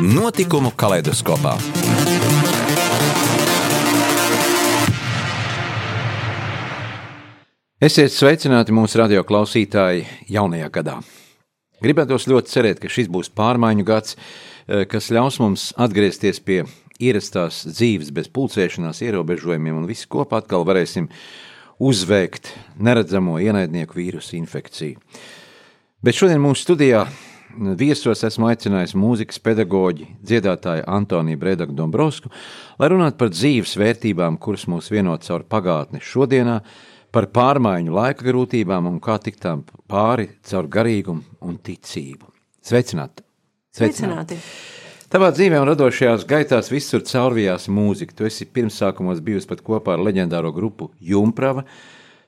Notikumu kaleidoskopā. Esiet sveicināti mūsu radio klausītāji jaunajā gadā. Gribētos ļoti cerēt, ka šis būs pārmaiņu gads, eh, kas ļaus mums atgriezties pie ierastās dzīves, bez pulcēšanās, ierobežojumiem, un visi kopā atkal varēsim uzveikt neredzamo ienaidnieku vīrusu infekciju. Bet šodien mūsu studijā viesos esmu aicinājis mūzikas pedagoģi, dziedātāju Antoniju Bredaku Dombrovsku, lai runātu par dzīves vērtībām, kuras mūs vieno caur pagātni šodienā, par pārmaiņu laika grūtībām un kā tikt tām pāri caur garīgumu un ticību. Sveicināti! Sveicināti! Tavā dzīvē un radošajās gaitās visur caurvījās mūzika. Tu esi pirmsākumos bijusi pat kopā ar leģendāro grupu Jumprava,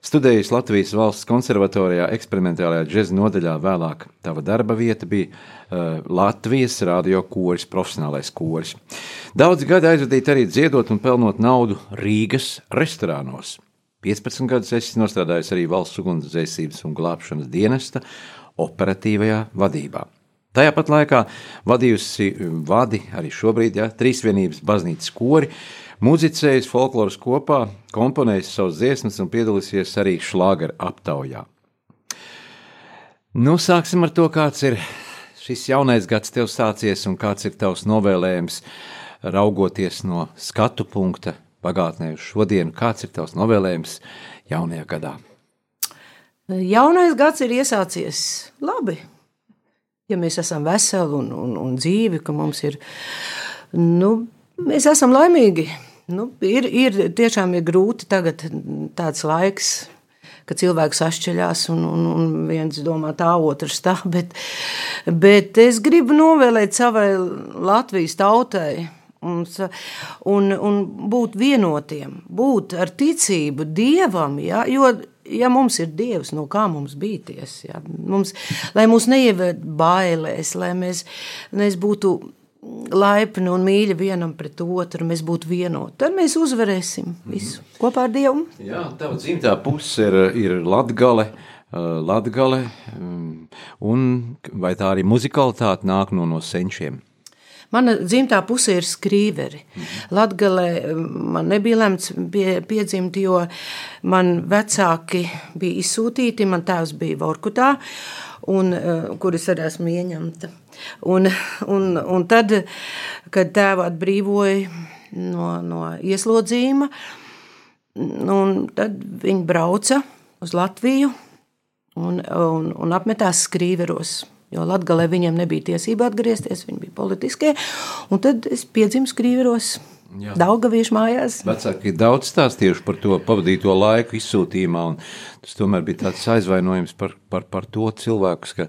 Studējis Latvijas valsts konservatorijā, eksperimentālajā džēza nodaļā, vēlāk tava darba vieta bija uh, Latvijas radio koris, profesionālais koris. Daudz gadi aizvadīt arī dziedot un pelnot naudu Rīgas restorānos. 15 gadus esi nostrādājis arī valsts ugunsdzēsības un glābšanas dienesta operatīvajā vadībā. Tajā pat laikā vadījusi vadi arī šobrīd ja, Trīsvienības baznīcas kori, uh, Mūzicējis folkloras kopā, komponējis savus dziesmas un piedalīsies arī šlāgera aptaujā. Nu, sāksim ar to, kāds ir šis jaunais gads tev sācies un kāds ir tavs novēlējums, raugoties no skatu punkta pagātnē uz šodienu. Kāds ir tavs novēlējums jaunajā gadā? Jaunais gads ir iesācies labi. Ja mēs esam veseli un, un, un dzīvi, ka mums ir, nu, mēs esam laimīgi. Nu, ir, ir tiešām ir grūti tagad tāds laiks, kad cilvēks atšķiļās un, un, un viens domā tā, otrs tā, bet, bet es gribu novēlēt savai Latvijas tautai un, un, un būt vienotiem, būt ar ticību Dievam, ja, jo ja mums ir dievs, no kā mums bīties, ja, mums, lai mūs neieved bailēs, lai mēs, mēs būtu laipni un mīļi vienam pret otru, mēs būtu vienoti. Tad mēs uzvarēsim visu mm. kopā ar Dievu. Jā, tā dzimtā puse ir, ir Latgale. Uh, Latgale, um, un vai tā arī muzikalitāte nāk no, no senčiem? Mana dzimtā puse ir skrīveri. Latgalē um, man nebija lemts pie, piedzimt, jo man vecāki bija izsūtīti, man tēvs bija Vorkutā, un, uh, kur es arī esmu ieņemta. Un, un, un tad, kad tēvu atbrīvoja no, no ieslodzījuma, tad viņi brauca uz Latviju un, un, un apmetās skrīveros. Jo Latvijā viņiem nebija tiesība atgriezties, viņi bija politiskie. Tad es piedzimu skrīveros Daugaviešu mājās. Vecāki daudz stāstījuši par to pavadīto laiku izsūtījumā, un tas tomēr bija tāds aizvainojums par, par, par to cilvēkus, ka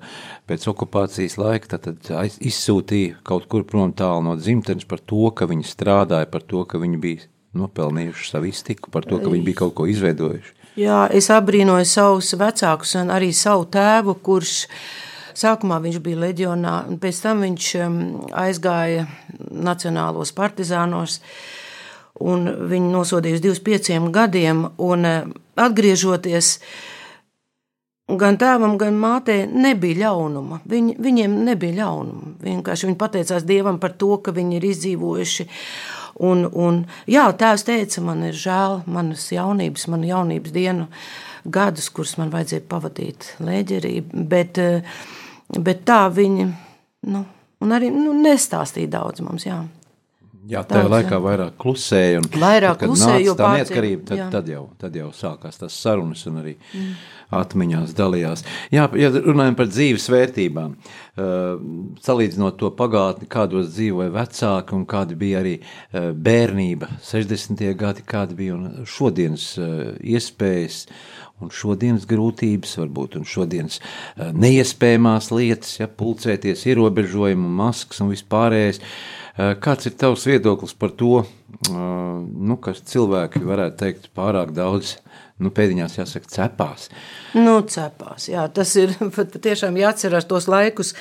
pēc okupācijas laika tad, tad izsūtīja kaut kur prom tālu no dzimtenes par to, ka viņi strādāja, par to, ka viņi bija nopelnījuši savu iztiku, par to, ka viņi bija kaut ko izveidojuši. Jā, es abrīnoju savus vecākus un arī savu tēvu, kurš Sākumā viņš bija leģionā, un pēc tam viņš um, aizgāja Nacionālos partizānos. Viņu nosodīja uz 25 gadiem, un uh, atgriežoties, gan tēvam, gan mātei nebija ļaunuma. Viņ, viņiem nebija ļaunuma. Vienkārši viņi pateicās Dievam par to, ka viņi ir izdzīvojuši. Un, un, jā, tēvs teica, man ir žēl manas jaunības, manu jaunības dienu gadus, kurus man vajadzēja pavadīt lēģerī, bet uh, Bet tā viņi nu, arī nu, nestāstīja daudz mums. Jā. Jā, tajā daudz, laikā jā. vairāk klusēja. Un, vairāk tad, klusēja, jo tā neatkarība, tad, jā. tad, jau, tad jau sākās tās sarunas un arī mm. atmiņās dalījās. Jā, ja runājam par dzīves vērtībām, uh, salīdzinot to pagātni, kādos dzīvoja vecāki un kādi bija arī uh, bērnība, 60. gadi, kādi bija un šodienas uh, iespējas un šodienas grūtības, varbūt šodienas neiespējamās lietas, ja pulcēties, ierobežojumi, maskas un vispārējais. Kāds ir tavs viedoklis par to, nu, kas cilvēki varētu teikt pārāk daudz nu, pēdiņās jāsaka, cepās. Nu, cepās, jā, tas ir pat, patiešām jāatcerās tos laikus.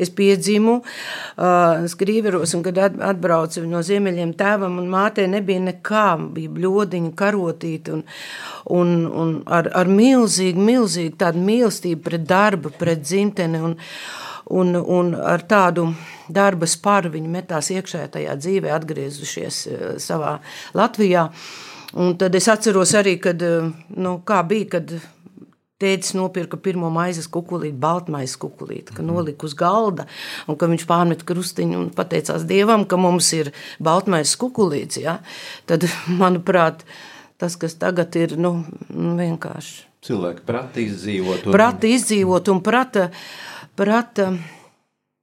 Es piedzimu uh, skrīveros, un kad atbraucu no ziemeļiem tēvam un mātei nebija nekā, bija bļodiņa, karotīti un, un, un ar, ar milzīgu, milzīgu tādu mīlestību pret darbu, pret dzimteni un, un, un ar tādu darba sparu viņi metās iekšā tajā dzīvē, atgriezušies savā Latvijā. Uh, Un tad es atceros arī, kad, eh, nu, kā bija, kad tētis nopirka pirmo maizes kukulīti, baltmaizes kukulīti, ka nolika uz galda, un ka viņš pārmet krustiņu un pateicās Dievam, ka mums ir baltmaizes kukulīts, ja? tad, manuprāt, tas, kas tagad ir, nu, nu vienkārši. Cilvēki prata izdzīvot. Un... Prata izdzīvot un prata, prata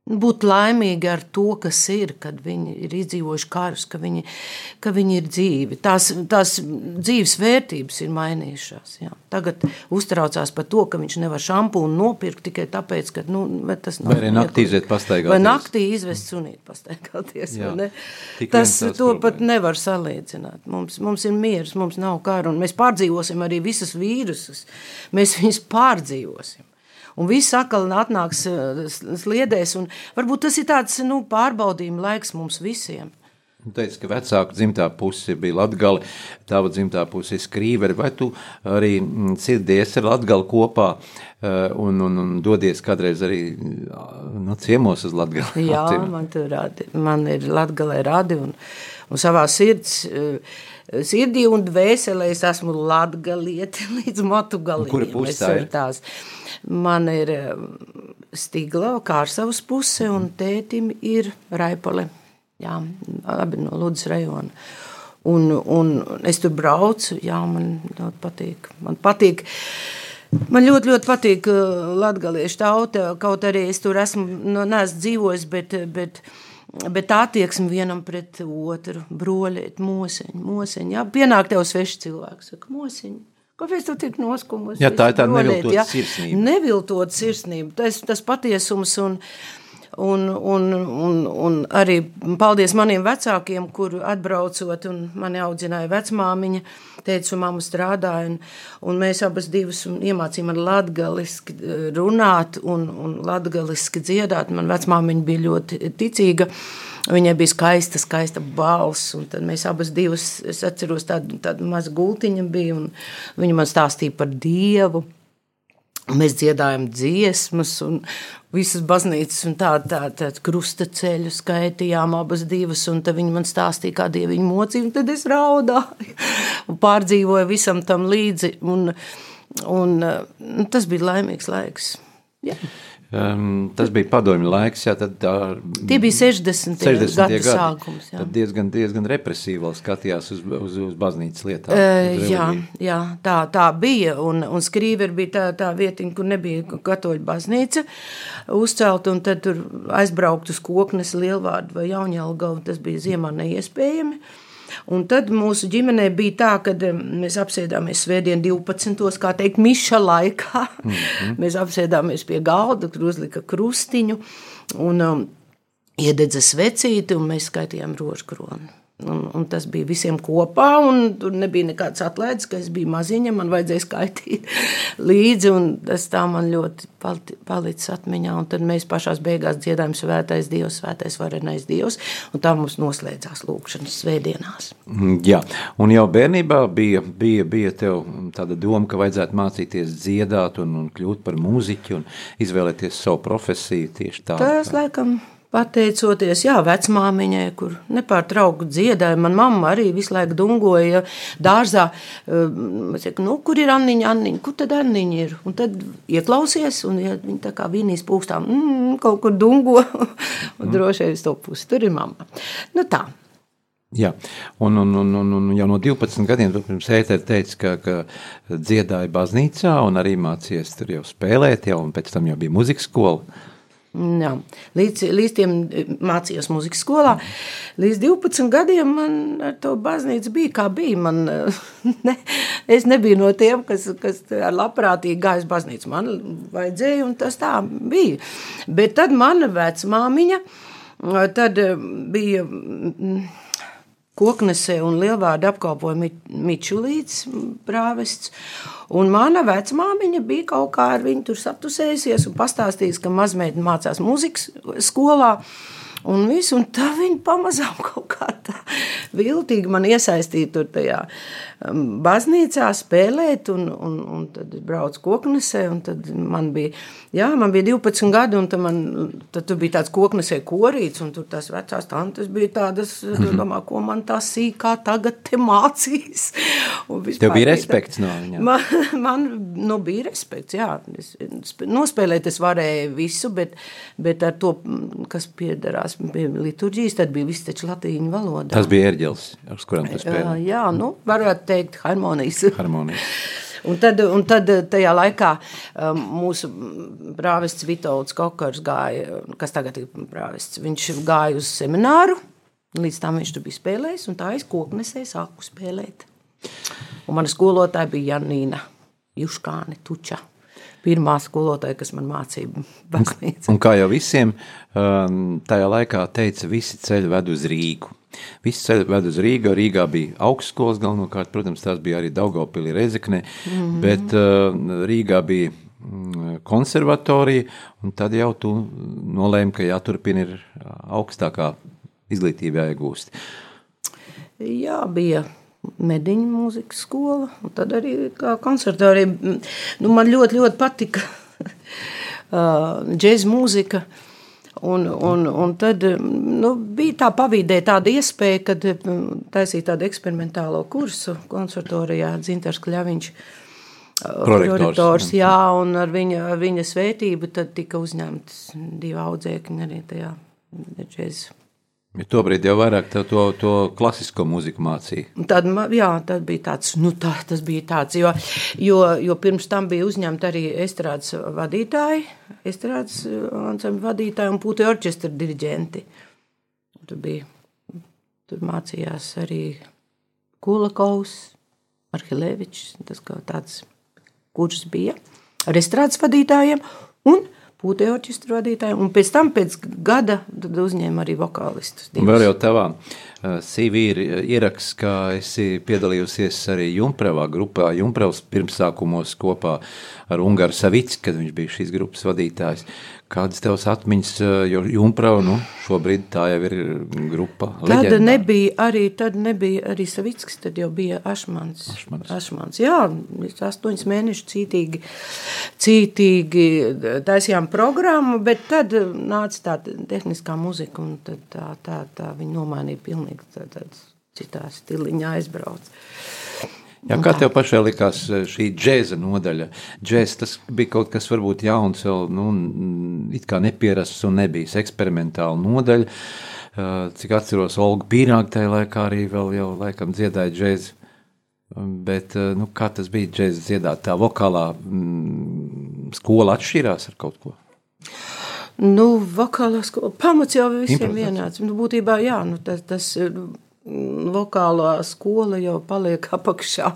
būt laimīgi ar to, kas ir, kad viņi ir izdzīvojuši karus, ka viņi, ka viņi ir dzīvi. Tās, tās dzīves vērtības ir mainījušās. Jā. Tagad uztraucās par to, ka viņš nevar šampūnu nopirkt tikai tāpēc, ka nu, tas nav. Vai arī naktī iziet pastaigāties. Vai naktī izvest sunīt pastaigāties. Tas to problēma. pat nevar salīdzināt. Mums, mums ir miers, mums nav kara, un mēs pārdzīvosim arī visas vīrusus. Mēs viņus pārdzīvosim un viss atkal atnāks eh, sliedēs. Varbūt tas ir tāds nu, pārbaudījuma laiks mums visiem. Tu teici, ka vecāka dzimtā puse bija Latgale, tava dzimtā puse ir skrīveri, vai tu arī mm, cirdies ar Latgali kopā eh, un, un, un dodies kādreiz arī no nu, ciemos uz Latgali? Jā, man radi, man ir Latgalē radi un, un savā sirds, eh, sirdī un dvēselē es esmu Latgalieti līdz matu galiem. Kura puse tā ir? Tās. Man ir eh, Stigla, Kārsavas puse, un tētim ir Raipole. Jā, abi no Ludas rajona. Un, un es tur braucu, jā, man ļoti patīk. Man patīk. Man ļoti, ļoti patīk eh, latgaliešu tauta, kaut arī es tur esmu, nu, neesmu dzīvojis, bet, bet, bet attieksme vienam pret otru, broļēt, moseņu, moseņu, jā, pienāk tev sveši cilvēks, saka, moseņu, Kāpēc tu tik noskumusi? Jā, tā ir tā neviltot ja? sirsnība. Neviltot sirsnība, tas, tas patiesums un, un, un, un, un arī paldies maniem vecākiem, kur atbraucot un mani audzināja vecmāmiņa, teica, mamma strādāja, un, un mēs abas divas iemācījām man latgaliski runāt un, un latgaliski dziedāt. Man vecmāmiņa bija ļoti ticīga. Viņai bija skaista, skaista balss, un mēs abas divas, es atceros, tāda, tāda maza gultiņa bija, un viņa man stāstīja par Dievu. Mēs dziedājām dziesmas, un visas baznīcas, un tādu tā, tā, krusta ceļu skaitījām abas divas, tad viņi man stāstīja, kā Dievi viņu mocīja, un tad es raudāju, un pārdzīvoju visam tam līdzi, un, un, un tas bija laimīgs laiks. Jā. Um, tas bija padomju laiks, jā, tad tā, Tie bija 60. 60. gadu gadi. sākums. Jā. Tad diezgan, diezgan represīvi skatījās uz, uz, uz baznīcas lietām. Uh, jā, jā tā, tā bija, un, un skrīveri bija tā, tā vietiņa, kur nebija katoļu baznīca uzcelt, un tad tur aizbraukt uz koknes lielvārdu vai jaunjēlgavu, tas bija ziemā neiespējami. Uh, Un tad mūsu ģimenē bija tā, ka mēs apsēdāmies svētdien 12. kā teikt, miša laikā. Mm -hmm. mēs apsēdāmies pie galda, kur uzlika krustiņu un um, iededza svecīti, un mēs skaitījām rožkroni. Un, un tas bija visiem kopā, un tur nebija nekāds atlaides, ka es biju maziņa, man vajadzēja skaitīt līdzi, un tas tā man ļoti palicis atmiņā. Un tad mēs pašās beigās dziedājām svētais Dievs, svētais varenais Dievs, tā mums noslēdzās lūkšanas svētdienās. Mm, jā, un jau bērnībā bija, bija, bija tāda doma, ka vajadzētu mācīties dziedāt un, un kļūt par mūziķi un izvēlēties savu profesiju tieši tā. Tas, laikam, Pateicoties jā, vecmāmiņai, kur nepārtraukti dziedāja, man mamma arī visu laiku dungoja dārzā. Saka, nu, kur ir Anniņa, Anniņa, kur tad Anniņa ir? Un tad ieklausies, un ja viņa tā kā vīnīs pūkstām, mm, kaut kur dungo, un droši vien uz to pusi, tur ir mamma. Nu tā. Jā, un, un, un, un, un jau no 12 gadiem pirms ētera teica, ka, ka dziedāja baznīcā un arī mācījies tur jau spēlēt, jau, un pēc tam jau bija muzikas skola. Jā. Līdz, līdz tiem mācījos muzikas skolā. Līdz 12 gadiem man ar to baznīcu bija kā bija. Man, ne, es nebiju no tiem, kas, kas ar labprātīgi gājas baznīcu. Man vajadzēja, un tas tā bija. Bet tad mana vecmāmiņa Tad bija koknesē un lielvārdu apkalpoja Mičulīts prāvests. Un mana vecmāmiņa bija kaut kā ar viņu tur satusējusies un pastāstījusi, ka mazmeita mācās muzikas skolā. Un, visu, un tā viņa pamazām kaut kā tā viltīgi man iesaistīja tur tajā um, baznīcā spēlēt, un, un, un tad braucu koknesē, un tad man bija, jā, man bija 12 gadi, un man, tad tur bija tāds koknesē korīts, un tur tās vecās tantes bija tādas, mm -hmm. domā, ko man tā sīkā tagad te mācīs. Tev bija respekts no viņām? Man, man nu, bija respekts, jā. Es, nospēlēt es varēju visu, bet, bet ar to, kas piederās bija liturģijas, tad bija viss taču latīņu valodā. Tas bija ērģelis, ar kurām tu spēlēji. Jā, nu, varētu teikt harmonijas. harmonijas. Un tad, un tad tajā laikā um, mūsu brāvests Vitolds Kokars gāja, kas tagad ir brāvests, viņš gāja uz semināru, līdz tam viņš tur bija spēlējis, un tā es koknesē sāku spēlēt. Un mana skolotāja bija Janīna Juškāne Tuča pirmā skolotāja, kas man mācīja baznīcu. Un kā jau visiem, um, tajā laikā teica, visi ceļi ved uz Rīgu. Visi ceļi ved uz Rīgu, Rīgā bija augstskolas galvenokārt, protams, tās bija arī Daugavpili Rezekne, mm -hmm. bet uh, Rīgā bija mm, konservatorija, un tad jau tu nolēmi, ka jāturpina ir augstākā izglītība jāiegūst. Jā, bija mediņu mūzikas skola, un tad arī kā konservatorija. Nu, man ļoti, ļoti patika džēzus mūzika. Un, un, un tad nu, bija tā pavīdē tāda iespēja, kad taisīja tādu eksperimentālo kursu konservatorijā Dzintars Kļaviņš. Prorektors, jā, un ar viņa, ar viņa svētību tad tika uzņemtas divi audzēkņi arī tajā džēzus Ja tobrīd jau vairāk to, to, to klasisko mūziku mācīja. Tad, jā, tad bija tāds, nu tā, tas bija tāds, jo, jo, jo pirms tam bija uzņemta arī estrādes vadītāji, estrādes ansambļu vadītāji un pūti orķestra diriģenti. Tur bija, tur mācījās arī Kulakovs, Arhilevičs, tas kā tāds, kurš bija ar estrādes vadītājiem un pūtē orķestra vadītāju, un pēc tam pēc gada uzņēma arī vokālistus. Vēl jau tavā uh, CV ir ieraksts, ka esi piedalījusies arī Jumprevā grupā, Jumprevs pirmsākumos kopā ar Ungaru Savicki, kad viņš bija šīs grupas vadītājs. Kādas tevas atmiņas, jo Jumprau, nu, šobrīd tā jau ir grupa leģendā. Tad nebija arī, tad nebija arī Savickis, tad jau bija Ašmans. Ašmans. Ašmans. Jā, astoņas mēnešus cītīgi, cītīgi taisījām programmu, bet tad nāca tā tehniskā muzika un tā, tā, tā viņi nomainīja pilnīgi tā, tā citā stiliņā aizbrauc. Jā, kā tev pašai likās eh, šī džēza nodaļa? Džēz tas bija kaut kas varbūt jauns, vēl nu, it kā nepierasts un nebijis eksperimentāla nodaļa. Eh, cik atceros, Olga Pīrāga tajā laikā arī vēl jau laikam dziedāja džēzi. Bet eh, nu, kā tas bija džēza dziedāt, tā vokālā mm, skola atšķirās ar kaut ko? Nu, vokālā skola pamats jau visiem vienāds. Nu, būtībā jā, nu, tas, tas vokālā skola jau paliek apakšā.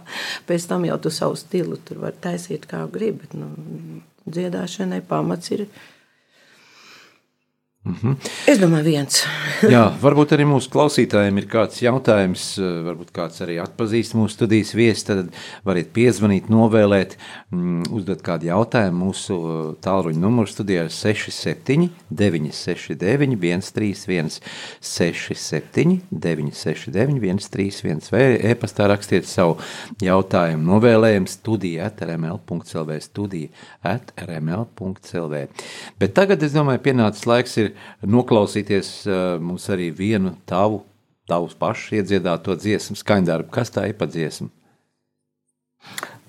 Pēc tam jau tu savu stilu tur var taisīt kā gribi. Nu, dziedāšanai pamats ir -hmm. Es domāju, viens. Jā, varbūt arī mūsu klausītājiem ir kāds jautājums, varbūt kāds arī atpazīst mūsu studijas viesi. Tad varat piezvanīt, novēlēt, mm, uzdot kādu jautājumu. Mūsu uh, tālruņa numurs studijā ir 67, 969, 131, 67, 969, 131, vai e-pastā rakstiet savu jautājumu, novēlējumu studiju atrml.clv, studiju atrml.clv. Bet tagad, es domāju, pienācis laiks ir noklausīties mums arī vienu tavu, tavus pašu iedziedāto dziesmu skaņdarbu. Kas tā ir pa dziesmu?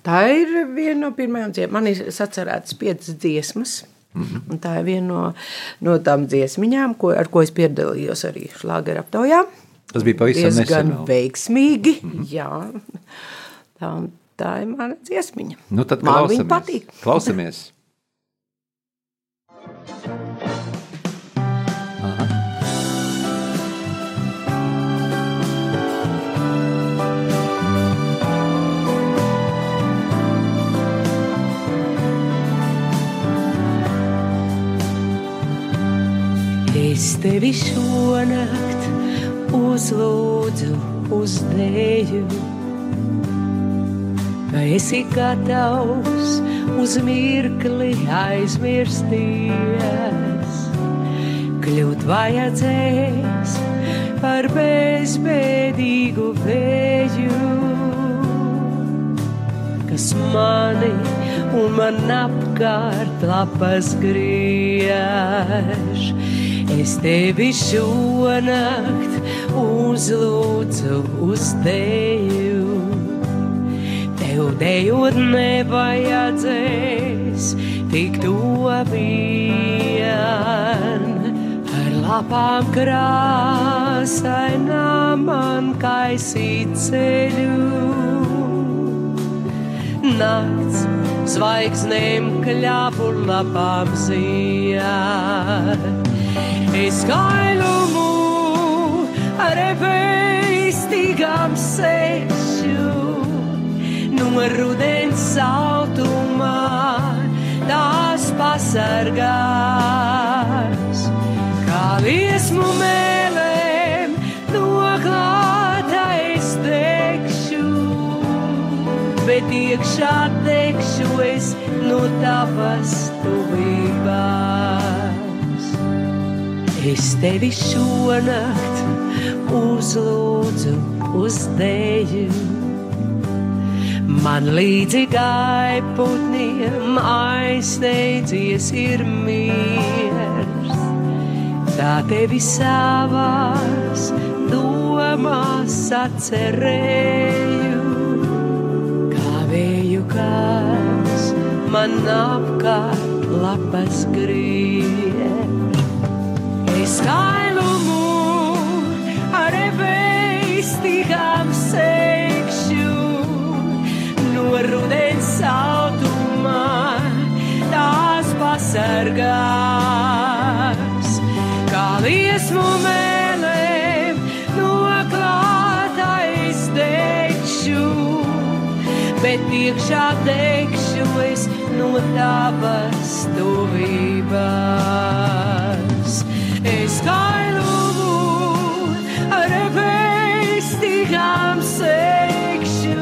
Tā ir viena no pirmajām dziesmām. Man ir sacerētas piecas dziesmas. Mm -hmm. Tā ir viena no, no tām dziesmiņām, ko, ar ko es piedalījos arī šlāgera aptaujā. Tas bija pavisam nesen. Diezgan veiksmīgi, mm -hmm. jā. Tā, tā ir mana dziesmiņa. Nu tad Man klausamies. viņa patīk. Klausamies. tevi šonakt uzlūdzu uz dēļu. Vai esi gatavs uz mirkli aizmirsties? Kļūt vajadzēs par bezbēdīgu vēju, kas mani un man apkārt lapas griež. Es tevi šonakt uzlūdzu uz teju. Tev dejot nevajadzēs tik to vien. Ar lapām krāsainām man kaisīt ceļu. Nakts zvaigznēm kļāpu lapām ziet es kailumu ar eveistīgām sešu. No rudens sautumā tās pasargās. Kā liesmu mēlēm noklāta es tekšu bet iekšā tekšu es no tavas tuvībās Es tevi šonakt uzlūdzu uz dēļu. Man līdzi gaiputniem aizsteidzies ir miers. Tā tevi savās domās atcerēju, kā vēju kāds man apkārt lapas griež pasargās. Kā liesmu mēlēm no klātais teikšu bet iekšā teikšu es no tavas tuvībās es kailumu ar vēstīgām seikšu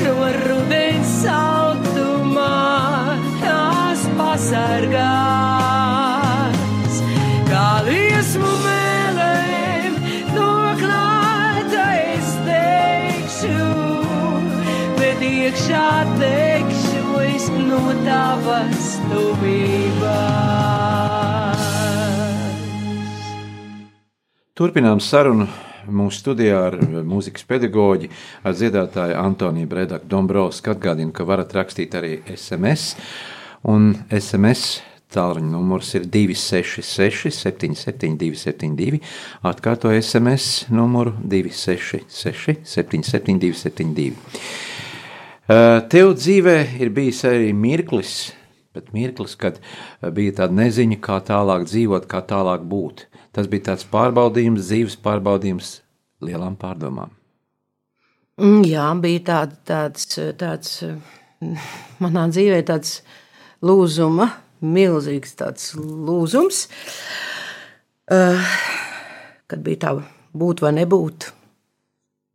no rudens sautumā tās pasargās. Kā liesmu mēlēm noklāta es teikšu bet iekšā teikšu es no tavas tuvībās Turpinām sarunu mūsu studijā ar mūzikas pedagoģi, ar dziedātāju Antoniju Bredaku Dombrovsku. Atgādinu, ka varat rakstīt arī SMS, un SMS tālruņa numurs ir 266 77 272, atkārto SMS numuru 266 77 272. Tev dzīvē ir bijis arī mirklis, bet mirklis, kad bija tāda neziņa, kā tālāk dzīvot, kā tālāk būt. Tas bija tāds pārbaudījums, dzīves pārbaudījums lielām pārdomām. Mm, jā, bija tād, tāds, tāds, manā dzīvē tāds lūzuma, milzīgs tāds lūzums, kad bija tā būt vai nebūt.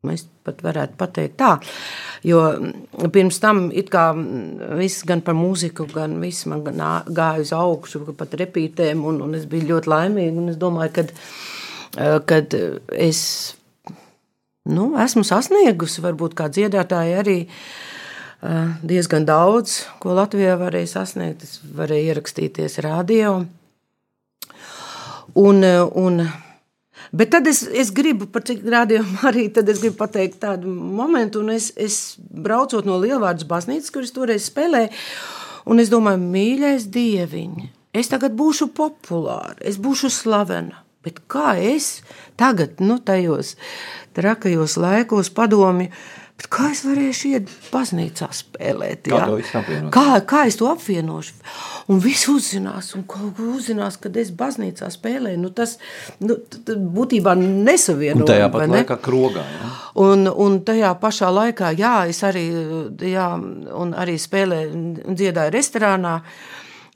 Mēs pat varētu pateikt tā, jo pirms tam viss gan par mūziku, gan viss man gāja uz augšu, pat repītēm, un, un es biju ļoti laimīga, es domāju, kad, kad es, nu, esmu sasniegusi, varbūt kā dziedātāja arī diezgan daudz, ko Latvijā varēja sasniegt, es varēju ierakstīties radio, un, un Bet tad es, es gribu, par cik rādījumu arī gribu pateikt tādu momentu, un es, es braucot no Lielvārdas baznīcas, kur es toreiz spēlēju, un es domāju, mīļais dieviņ, es tagad būšu populāra, es būšu slavena, bet kā es tagad, nu, tajos trakajos laikos padomju, Bet kā es varēšu iet baznīcā spēlēt? Kā, kā, kā es to apvienošu? Un viss uzzinās, un kaut ko uzzinās, kad es baznīcā spēlēju. Nu, tas nu, būtībā nesavienojami. Tajā pat ne? laikā krogā. Ja? Un, un tajā pašā laikā, jā, es arī, jā, arī spēlēju dziedāju restorānā.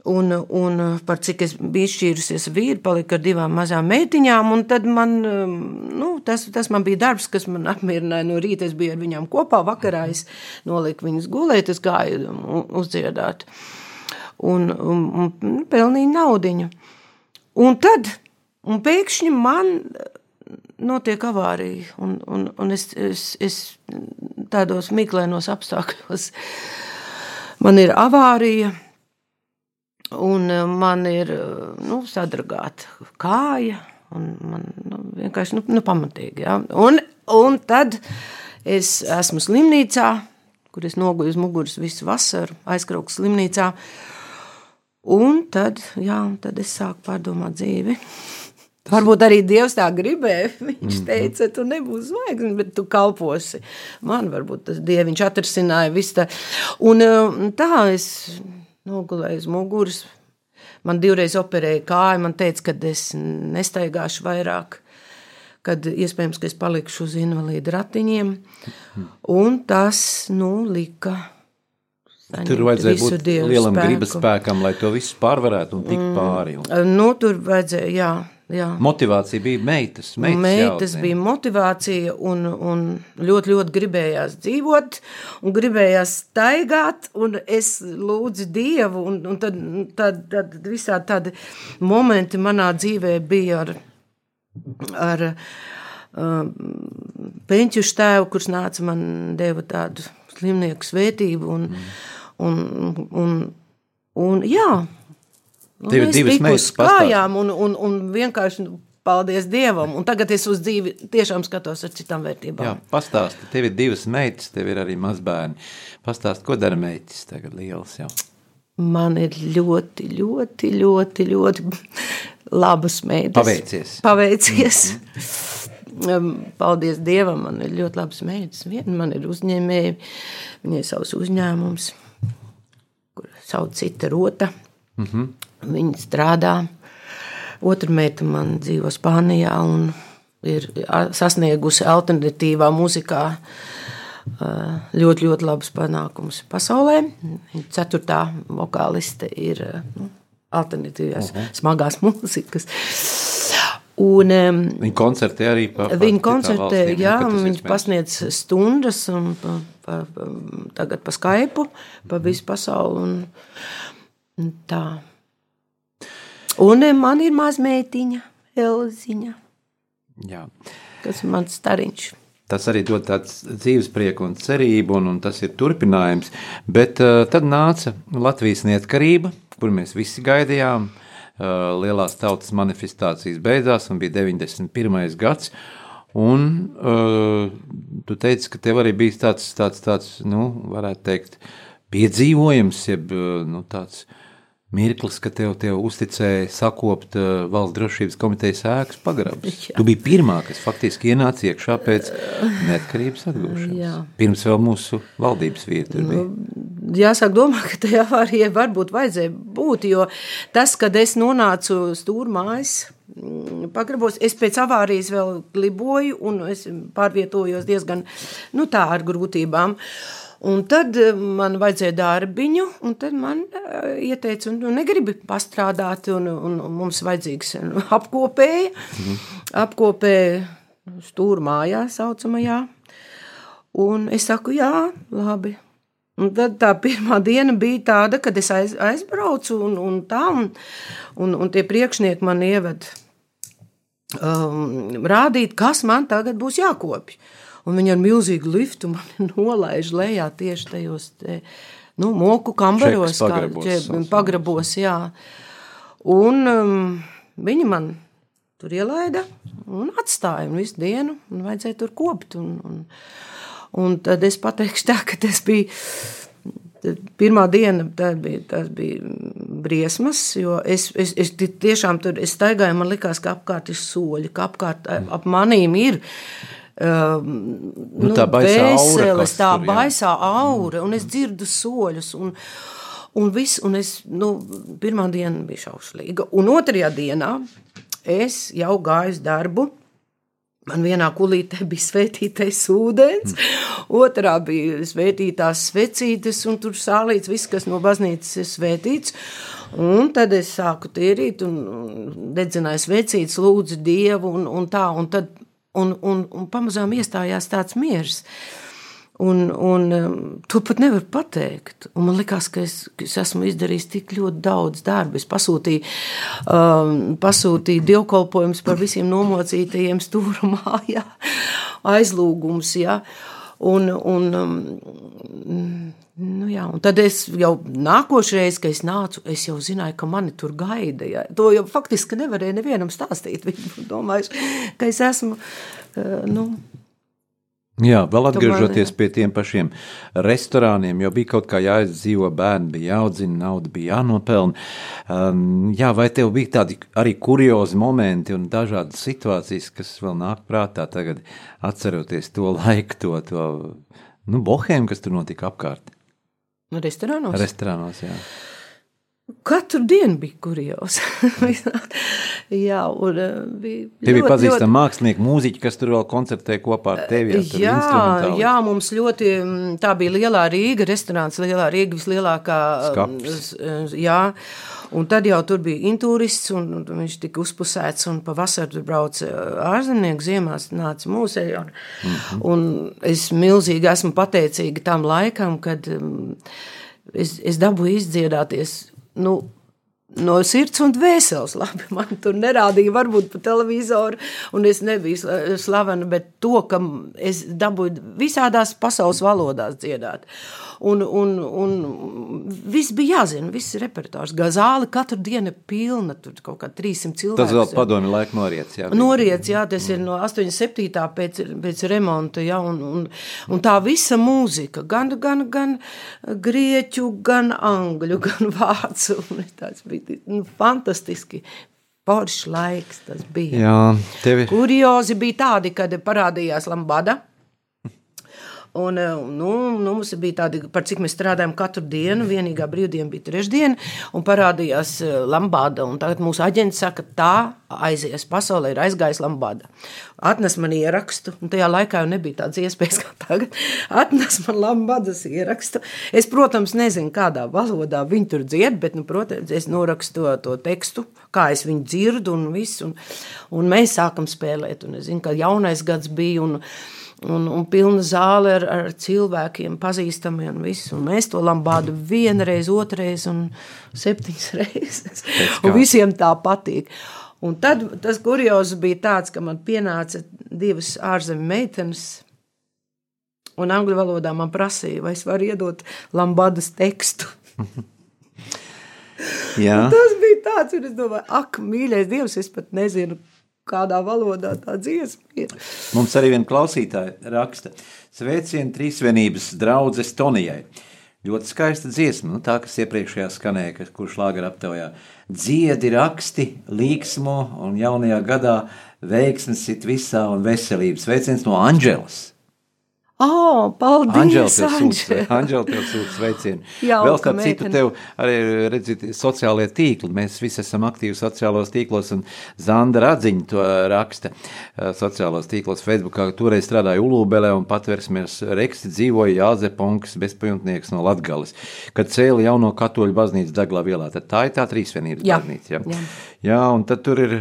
Un, un par cik es biju izšķīrusies vīru, palika ar divām mazām meitiņām, tad man, nu, tas, tas man bija darbs, kas man apmierināja. No rīta, es biju ar viņām kopā, vakarā es noliku viņas gulēt, es gāju uzdziedāt. Un, un, un pelnīju naudiņu. Un tad, un pēkšņi man notiek avārija, un, un, un es, es, es tādos miglēnos apstākļos, man ir avārija, Un eh, man ir eh, nu, sadragāta kāja, un man nu, vienkārši nu, nu, pamatīgi. Ja? Un, un tad es esmu slimnīcā, kur es noguļu uz muguras visu vasaru, aizkrauku slimnīcā. Un tad, jā, tad es sāku pārdomāt dzīvi. Varbūt arī Dievs tā gribēja. Viņš mhm. teica, tu nebūsi zvaigznes, bet tu kalposi. Man varbūt tas Dieviņš atrasināja visu tā. Un eh, tā es nogulēju uz muguras. Man divreiz operēja kāju, man teica, ka es nestaigāšu vairāk, kad iespējams, ka es palikšu uz invalīdu ratiņiem. Un tas, nu, lika. Tur vajadzēja būt lielam spēku. gribas spēkam, lai to visu pārvarētu un tikt pāri. Un... Mm, nu, tur vajadzēja, jā, Jā. Motivācija bija meitas. Meitas, meitas bija motivācija, un, un ļoti, ļoti gribējās dzīvot, un gribējās staigāt. Es lūdzu Dievu, un, un tad, tad, tad visādi tādi momenti manā dzīvē bija ar, ar uh, Peņķu tēvu, kurš nāca man deva tādu slimnieku svētību. Un, mm. un, un, un, un, jā, Nu, Tev ir divas meitas kājām un, un, un vienkārši nu, paldies Dievam. Un tagad es uz dzīvi tiešām skatos ar citām vērtībām. Jā, pastāsti, tev ir divas meitas, tev ir arī mazbērni. Pastāsti, ko dara meitas tagad lielas jau? Man ir ļoti, ļoti, ļoti, ļoti labas meitas. Paveicies. Paveicies. -hmm. Paldies Dievam, man ir ļoti labas meitas. Viena man ir uzņēmēja, viņai savs uzņēmums, kur sauc cita rota. Mm -hmm. Viņa strādā. Otra meita man dzīvo Spānijā un ir sasniegusi alternatīvā muzikā ļoti, ļoti labus panākumus pasaulē. Ceturtā vokāliste ir nu, alternatīvās, uh -huh. smagās mūzikas. Un, viņa koncertē arī pa, pa viņa koncertē, jā, viņa pasniedz stundas un pa, pa, pa, tagad pa Skype, pa visu pasauli. Un tā. Un eh, man ir mazmeitiņa, Elziņa. Jā. Kas ir mans stariņš. Tas arī dod tādu dzīves prieku un cerību, un, un tas ir turpinājums. Bet uh, tad nāca Latvijas neatkarība, kur mēs visi gaidījām. Uh, lielās tautas manifestācijas beidzās, un bija 91. gads. Un uh, tu teici, ka tev arī bija tāds, tāds, tāds nu, varētu teikt, piedzīvojums, jeb nu, tāds uh, mirklis, ka tev, tev uzticēja sakopt uh, valsts drošības komitejas ēkas pagrabus. Tu biji pirmā, kas faktiski ienāca iekšā pēc neatkarības atgūšanas. Jā. Pirms vēl mūsu valdības vietu bija. Nu, jāsāk domāt, ka tajā avārijai varbūt vajadzēja būt, jo tas, kad es nonācu stūrmājas, mm, pagrabos, es pēc avārijas vēl liboju un es pārvietojos diezgan, nu tā ar grūtībām. Un tad eh, man vajadzēja darbiņu, un tad man uh, ieteica, un nu, negribi pastrādāt, un, un, un mums vajadzīgs nu, apkopēja, mhm. apkopēja stūra mājā saucamajā. Un es saku, jā, labi. Un tad tā pirmā diena bija tāda, kad es aiz, aizbraucu, un, un tā, un, un, un tie priekšnieki man ieved um, rādīt, kas man tagad būs jākopja un viņi ar milzīgu liftu mani nolaiž lejā tieši tajos te, nu, moku kambaros, Čekas pagrabos, kā, pagrabos jā. Un um, viņi man tur ielaida un atstāja un visu dienu, un vajadzēja tur kopt. Un, un, un tad es pateikšu tā, ka tas bija Pirmā diena bija, tas bija briesmas, jo es, es, es tiešām tur es staigāju, man likās, ka apkārt ir soļi, ka apkārt ap manīm ir nu, nu, tā baisā aura, tā tur, baisā aura, un es dzirdu soļus. Un, un viss, un es, nu, pirmā diena bija šaušalīga, un otrajā dienā es jau gāju uz darbu. Man vienā kulītē bija svētītais ūdens, otrā bija svētītās svecītes, un tur sālīts viss, kas no baznīcas ir svētīts. Un tad es sāku tīrīt, un dedzināju svecītes, lūdzu Dievu, un, un tā, un tad, un, un, un pamazām iestājās tāds miers. Un, un um, to pat nevar pateikt. Un man liekas, ka es, es esmu izdarījis tik ļoti daudz darba. Es pasūtīju, um, pasūtīju dievkalpojumus par visiem nomocītajiem stūrumā, jā, aizlūgums. Jā. Un, un, um, nu jā, un tad es jau nākošais, kad es nācu, es jau zināju, ka mani tur gaida. Jā. To jau faktiski nevarēja nevienam stāstīt. Viņi domājuši, ka es esmu. Uh, nu, Jā, vēl atgriežoties pie tiem pašiem restorāniem, jo bija kaut kā jāizdzīvo, bērni bija jāaudzina, nauda bija jānopelna. Um, jā, vai tev bija tādi arī kuriozi momenti un dažādas situācijas, kas vēl nāk prātā tagad, atceroties to laiku, to, to nu, bohēmu, kas tur notika apkārt? Restorānos? Restorānos, jā. Katru dienu bija kurjos. jā, un bija. Tev bija pazīstami ļoti... mākslinieki, mūziķi, kas tur vēl koncertēja kopā ar tevi. Jā, jā, jā, mums ļoti, mm, tā bija lielā Rīga, restorāns, lielā Rīga, vislielākā. Skaps. Jā, un tad jau tur bija intūrists, un, viņš tika uzpusēts, un pavasar tur brauca ārzemnieki, ziemās nāca mūsēji. Un, mm -hmm. un es milzīgi esmu pateicīga tam laikam, kad um, es, es dabūju izdziedāties nu, no sirds un dvēseles. Labi, man tur nerādīja, varbūt pa televizoru, un es nebiju slavena, bet to, ka es dabūju visādās pasaules valodās dziedāt. Un, un, un viss bija jāzina, viss repertuārs. Zāle katru dienu ir pilna, tur kaut kā 300 cilvēku. Tas vēl padomju laika noriets, jā. Noriets, jā, tas ir no 87. pēc, pēc remonta, jā, un, un, un tā visa mūzika, gan, gan, gan grieķu, gan angļu, gan vācu, tas bija nu, fantastiski. Foršs laiks tas bija. Jā, tevi. Kuriozi bija tādi, kad parādījās Lambada Un, eh, nu, nu, mums bija tādi, par cik mēs strādājam katru dienu. Vienīgā brīvdiena bija trešdiena, un parādījās eh, Lambada. Tagad mūsu aģents saka, tā aizies pasaulē, ir aizgājis Lambada. Atnes man ierakstu, un tajā laikā jau nebija tādas iespējas kā tagad. Atnes man Lambadas ierakstu. Es, protams, nezinu, kādā valodā viņi tur dzied, bet, nu, protams, es norakstu to, tekstu, kā es viņu dzirdu un visu. Un, un mēs sākam spēlēt, un es zinu, ka jaunais gads bija. Un, un, un pilna zāle ar, ar cilvēkiem, pazīstamiem un visu. Un mēs to lambādu vienreiz, otrreiz un septiņas reizes. Un visiem tā patīk. Un tad tas kurjos bija tāds, ka man pienāca divas ārzemju meitenes, un angļu valodā man prasīja, vai es varu iedot lambadas tekstu. tas bija tāds, un es domāju, ak, mīļais Dievs, es pat nezinu, kādā valodā tā dziesma ir. Mums arī viena klausītāja raksta sveicienu trīsvienības draudzes Tonijai. Ļoti skaista dziesma, nu, tā kas iepriekšējā skanēja, kurš lāga aptaujā. Dziedi, raksti, līksmo un jaunajā gadā veiksmes it visā un veselības. Sveiciens no Anģelas! Oh, paldies! Anģela tev sūta sveicienu. Jā, Vēl starp citu, tev arī redzēt sociālie tīkli. Mēs visi esam aktīvi sociālos tīklos, un Zanda Radziņa to raksta sociālos tīklos Facebookā. Toreiz strādāja Ulūbelē un patversmies Reksti dzīvoja Jāzeponks, bezpajumtnieks no Latgales. Kad cēla jauno katoļu baznīcu Daglā vielā, tad tā ir tā trīsvienības baznīca. Jā. Jā. Jā, un tad tur ir...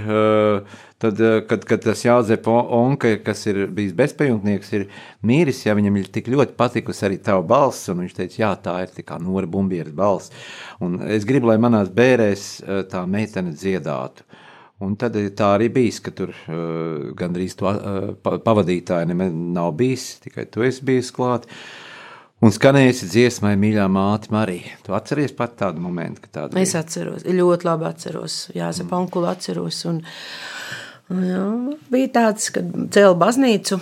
Tad, kad, kad tas Jāzepa Onka, kas ir bijis bezpajumtnieks, ir mīris, ja viņam ir tik ļoti patikusi arī tava balss, un viņš teica, jā, tā ir tā kā Nora Bumbieras balss. Un es gribu, lai manās bērēs tā meitene dziedātu. Un tad tā arī bijis, ka tur uh, gandrīz to uh, pavadītāji nav bijis, tikai tu esi bijis klāt. Un skanējusi dziesmai, mīļā māte, Marija. Tu atceries pat tādu momentu, ka tāda bija? Es atceros, ļoti labi atceros. Jā, Zepankulu atceros. Un, Jā, bija tāds, kad cēlīja baznīcu.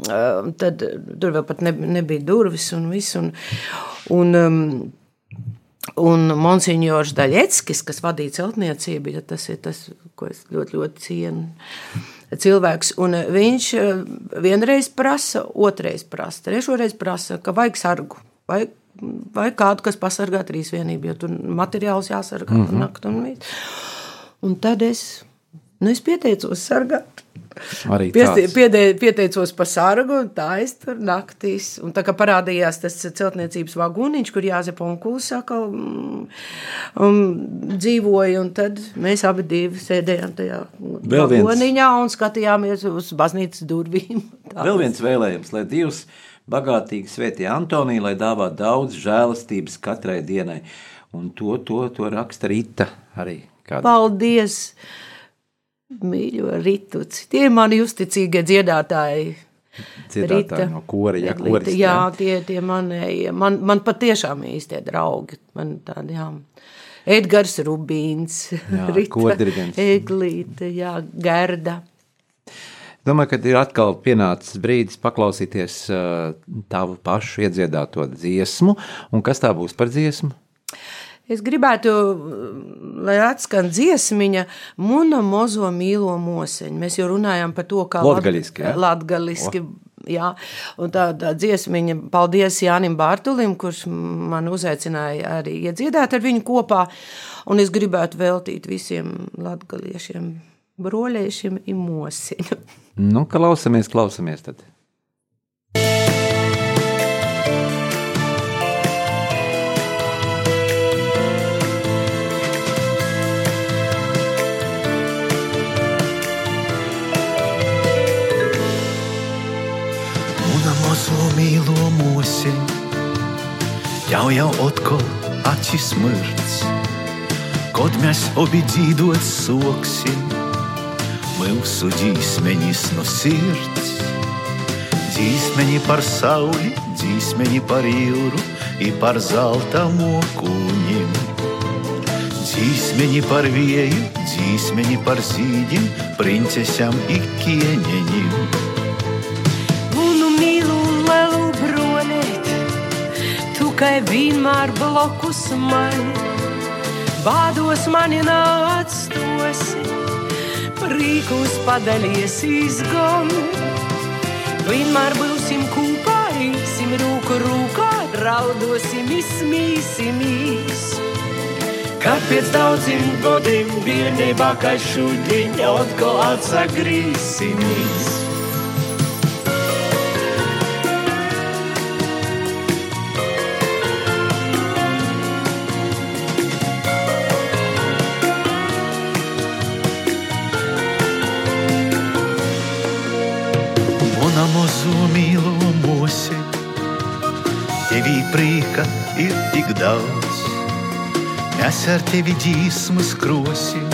Tad tur vēl pat nebija durvis un viss. Un, un, um, un Monsignors Daļeckis, kas vadīja celtniecību, ja tas ir tas, ko es ļoti, ļoti cienu. Cilvēks, un viņš vienreiz prasa, otrreiz prasa, trešoreiz prasa, ka vajag sargu. Vajag, vai kādu, kas pasargā trīs vienību, jo tur materiāls jāsargā mm -hmm. nakti un viss. Un tad es Nu, es pieteicos sargāt. Arī tāds. piede- Pieteicos par sargu, un tā es tur naktīs. Un tā kā parādījās tas celtniecības vagoniņš, kur Jāzepa un Kūs atkal mm, um, dzīvoja, un tad mēs abi divi sēdējām tajā Vēl viens. vagoniņā un skatījāmies uz baznīcas durvīm. Tā. Vēl viens vēlējums, lai Dievs bagātīgi svētī Antoniju, lai dāvā daudz žēlastības katrai dienai. Un to, to, to raksta Rīta arī. Kāda. Paldies, mīļo Rituci. Tie ir mani uzticīgie dziedātāji. Dziedātāji no kora, ja Edlīte, koris, jā, tie, tie manēji, man, man patiešām īstie draugi. Man tādi, jā. Edgars Rubīns, Jā, Rita. Eglīte, jā, Gerda. Domāju, ka ir atkal pienācis brīdis paklausīties uh, tavu pašu iedziedāto dziesmu. Un kas tā būs par dziesmu? Es gribētu, lai atskan dziesmiņa, Muna mozo mīlo moseņu. Mēs jau runājām par to, kā Latgaliski, ja? latgaliski jā. Un tā, tā dziesmiņa, paldies Jānim Bārtulim, kurš man uzaicināja arī iedziedāt ar viņu kopā. Un es gribētu veltīt visiem latgaliešiem, broļiešiem imosiņu. Nu, klausamies, klausamies tad. Jau otkal acis mirts, kaut mēs obi dzīvot soksim, mūsu dzīsmeņis no sirds. Dzīsmeņi par sauli, dzīsmeņi par jūru, i par zelta mokuņiem. Dzīsmeņi par vieju, dzīsmeņi par zīģim, princesām i kieņeņiem. Kā vienmēr blokus man, bādos mani nāctosi, prīkus padalies izgam. Vienmēr būsim kopā, īsim rūku rūkā, draudosim, izmīsimies. Kad pēc daudziem gadiem vienībā, kā šodien, atkal atsagrīsimies. Mēs ar tevi dzīsmas krosim,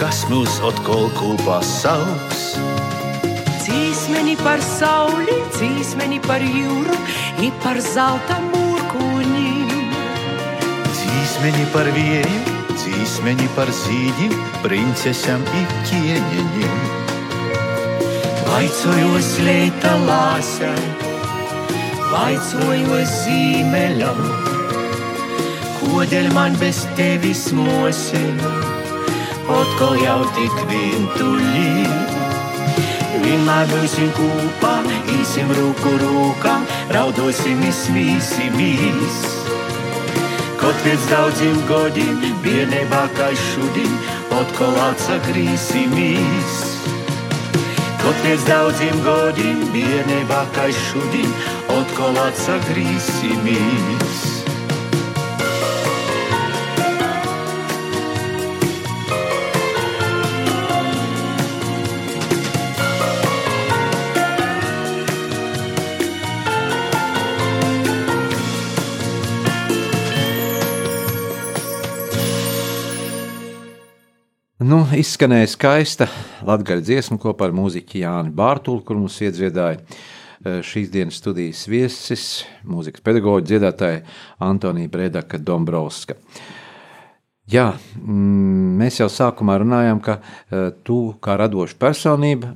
kas mūs atkal kopā sauks. Cīsmeni par sauli, cīsmeni par jūru, i par zelta mūrkuņiem. Dzīsmeni par vieju, dzīsmeni par zīģim, princesām ir ķieņeņiem. Vaicojos leita lāsai, vaicojos zīmeļam, kodēļ man bez tevis mosēm, atkal jau tik vientuļī. Vienmēr būsim kopā, īsim rūku rūkā, raudosim, izmīsimies. Kaut pēc daudziem gadiem, vienībā kā šodien, atkal atsagrīsimies. Kaut pēc daudziem gadiem, vienībā kā šodien, atkal atsagrīsimies. Izskanēja skaista latgaļa dziesma kopā ar mūziķi Jāni Bārtulu, kur mums iedziedāja eh, šīs dienas studijas viesis, mūzikas pedagoģa dziedātāja Antonija Bredaka Dombrovska. Jā, mm, mēs jau sākumā runājām, ka eh, tu kā radoša personība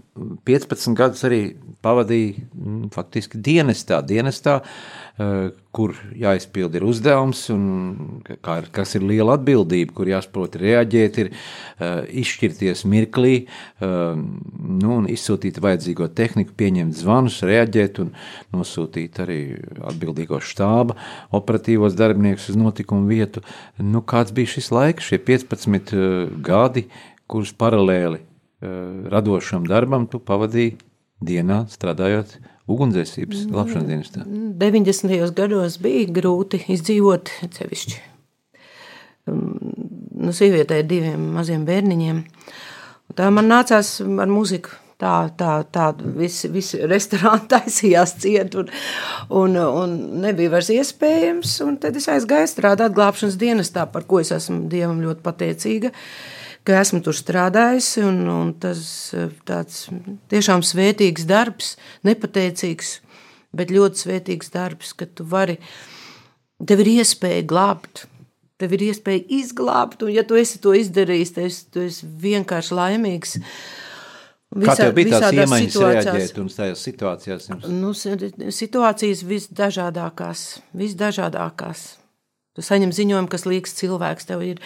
15 gadus arī pavadīji mm, faktiski dienestā, dienestā eh, kur jāizpild ir uzdevums, un kā, kas ir liela atbildība, kur jāsaprot reaģēt, ir uh, izšķirties mirklī, uh, nu, un izsūtīt vajadzīgo tehniku, pieņemt zvanus, reaģēt un nosūtīt arī atbildīgo štāba operatīvos darbiniekus uz notikumu vietu. Nu, kāds bija šis laiks, šie 15 uh, gadi, kurus paralēli radošam darbam tu pavadīji dienā strādājot ugunsdzēsības glābšanas dienestā? 90. gados bija grūti izdzīvot sevišķi. Nu, sievietē ar diviem maziem bērniņiem. Tā man nācās ar muziku. Tā, tā, tā visi, visi restorāni taisījās ciet, un, un, un nebija vairs iespējams. Tad es aizgāju strādāt glābšanas dienestā, par ko es esmu Dievam ļoti pateicīga. Ka esmu tur strādājusi, un, un tas tāds tiešām svētīgs darbs, nepateicīgs, bet ļoti svētīgs darbs, ka tu vari, tev ir iespēja glābt Tev ir iespēja izglābt, un, ja tu esi to izdarījis, tad esi, tu esi vienkārši laimīgs. Visā, Kā tev bija tās iemaņas reaģēt un tajās situācijās? Jums? Nu, situācijas visdažādākās, visdažādākās. Tu saņem ziņojumu, kas liekas cilvēks, tev ir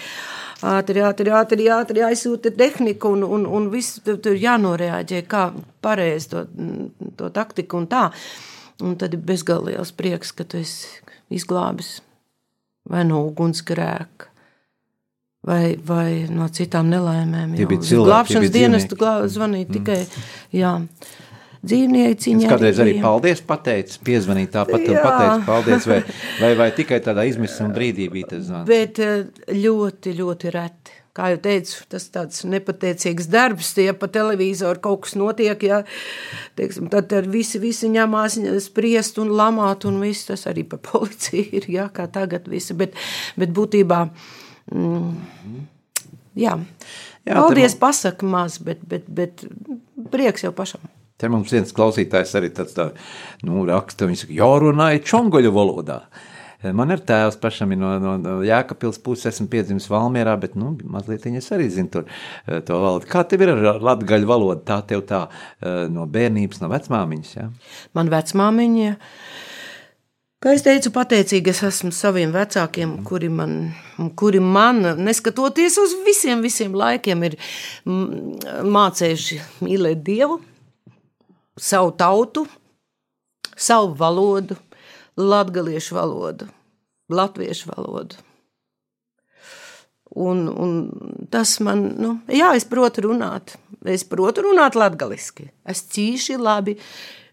ātri, ātri, ātri, ātri jāizsūta tehnika un, un, un viss tev ir jānoreaģē, kā pareizi to, to taktiku un tā. Un tad ir bezgalīgs prieks, ka tu esi izglābis vai no ugunsgrēka, vai, vai no citām nelaimēm. Tie bija cilvēki. Glābšanas dienestu zvanīja mm. tikai, jā. Dzīvnieciņai. Es kādreiz arī paldies pateicu, piezvanīju tāpat un pateicu paldies, vai, vai, vai tikai tādā izmisuma brīdī bija tas zvans. Bet eh, ļoti, ļoti reti kā jau teicu, tas tāds nepateicīgs darbs, ja pa televizoru kaut kas notiek, ja, teiksim, tad visi, visi ņemās spriest un lamāt, un viss tas arī pa policiju ir, ja, kā tagad visi, bet, bet būtībā, mm, jā, jā paldies man... pasaka maz, bet, bet, bet prieks jau pašam. Te mums viens klausītājs arī tāds tā, nu, raksta, viņš saka, jārunāja čongoļu valodā. Man ir tēvs, pašam no, no, Jēkabpils puses, esmu piedzimis Valmierā, bet nu, mazliet es arī zinu tur, eh, to valodu. Kā tev ir ar latgaļu valodu? Tā tev tā eh, no bērnības, no vecmāmiņas? Ja? Man vecmāmiņa. Kā es teicu, pateicīgi es esmu saviem vecākiem, kuri man, kuri man, neskatoties uz visiem, visiem laikiem, ir mācījuši mīlēt Dievu, savu tautu, savu valodu, latgaliešu valodu, latviešu valodu. Un, un tas man, nu, jā, es protu runāt. Es protu runāt latgaliski. Es cīši labi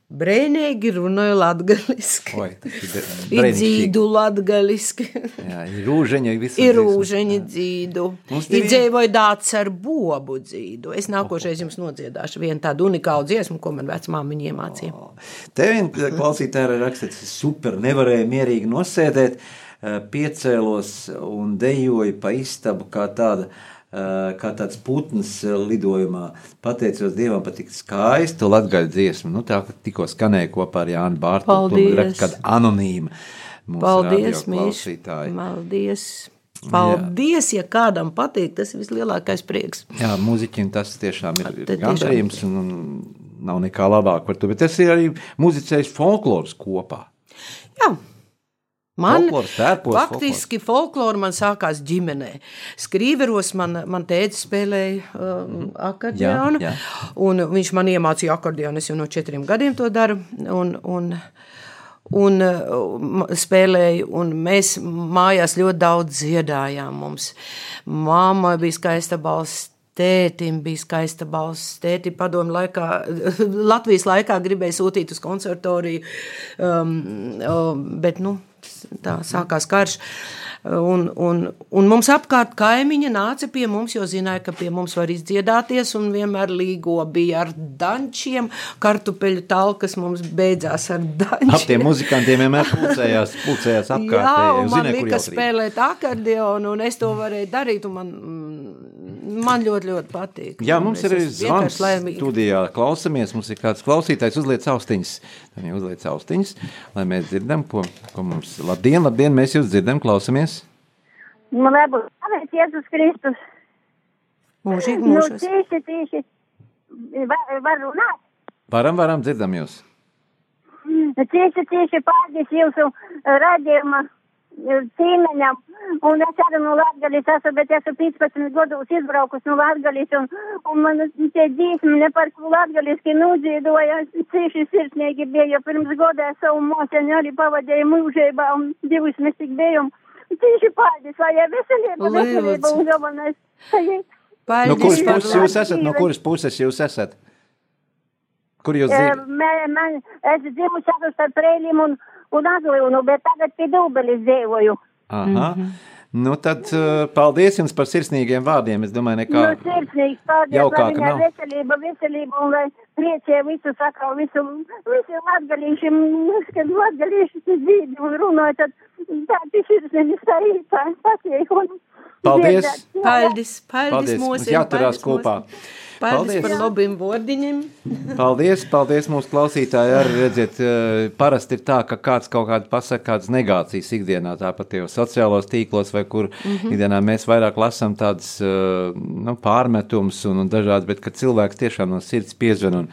Brēnīgi runāju latgaliski. Oi, ir dzīdu latgaliski. Jā, ir rūžeņa visur. Ir rūžeņa dzīdu. Ir dzēvoja dāts ar bobu dzīdu. Es nākošais jums nodziedāšu vienu tādu unikālu dziesmu, ko man vecmāmiņa iemācīja. Oh. Te vien klausītāji rakstīt, super, nevarēja mierīgi nosēdēt, eh, piecēlos un dejoju pa istabu kā tāda kā tāds putns eh, lidojumā. Pateicos Dievam par tik skaistu latgaļu dziesmu. Nu, tā tikko skanēja kopā ar Jānu Bārtu. Kāda anonīma. Paldies, mīļš. Paldies. Paldies, jā. ja kādam patīk, tas ir vislielākais prieks. Jā, mūziķim tas tiešām ir, gandarījums un, un nav nekā labāk par to, bet tas ir arī muzicējis folkloras kopā. Jā, Man tērpos, faktiski folklora man sākās ģimenē. Skrīveros man, man tēta spēlēja um, akordeonu, jā, jā. un viņš man iemācīja akordeonu, es jau no četriem gadiem to daru, un, un, un uh, spēlēju, un mēs mājās ļoti daudz dziedājām mums. Māma bija skaista balss, Tētim bija skaista balss. Tēti padomu laikā, Latvijas laikā gribēja sūtīt uz konservatoriju, um, um, bet, nu, tā sākās karš. Un, un, un mums apkārt kaimiņi nāca pie mums, jo zināja, ka pie mums var izdziedāties, un vienmēr līgo bija ar dančiem, kartupeļu talkas mums beidzās ar dančiem. Ap tiem muzikantiem vienmēr pulcējās, pulcējās apkārt. Jā, un man zināja, lika spēlēt akordeonu, un es to varēju darīt, un man, man ļoti, ļoti patīk. Jā, mums ir zvans studijā, klausamies, mums ir kāds klausītājs, uzliec austiņas, uzliec austiņas, lai mēs dzirdam, ko, ko mums, labdien, labdien, mēs jūs dzirdam, klausamies. Nu, lai būtu slavēts Jēzus Kristus. Mūžīgi mūžos. Nu, tīši, tīši. Var, var runāt? Varam, varam, dzirdam jūs. Tīši, tīši pārdis jūsu radījuma cīmeņam. Un es arī no Latgalis esmu, bet esmu 15 gados izbraukus no Latgalis. Un, un man tie dzīsmi ne par ko latgaliski nudzīdoja. Cīši sirsnīgi bija, jo pirms godā savu mūseņu arī pavadīju mūžībā un divus mēs tik bijām. Tieši paldies, lai ir veselība, veselība un galvenais. Paldies No kuras par puses jūs esat? No kuras puses jūs esat? Kur jūs dzīvojat? Man, man, es dzimusi esmu starp Reilim un, un Azlīnu, bet tagad pie Dūbelis dzīvoju. Aha. Nu, tad uh, paldies jums par sirsnīgiem vārdiem. Es domāju, nekā. Nu, sirsnīgs, paldies, viņai nav. veselība, veselība un lai priecē visu saka, visu, visu latgalīšiem, kad latgalīši dzīvi un runāja, tad tā sirsnīgs arī tā patīk. Paldies. Paldies, paldies, Paldies, mums jāturās kopā. mūsiem. Paldies, Paldies. par labiem vārdiņiem. Paldies, paldies mūsu klausītāji. Arī redziet, eh, parasti ir tā, ka kāds kaut kādā pasakā kādas negācijas ikdienā, tāpat jau sociālos tīklos, vai kur mm -hmm. ikdienā mēs vairāk lasām tādas eh, nu, pārmetumus un, un dažādas, bet kad cilvēks tiešām no sirds piezvan un,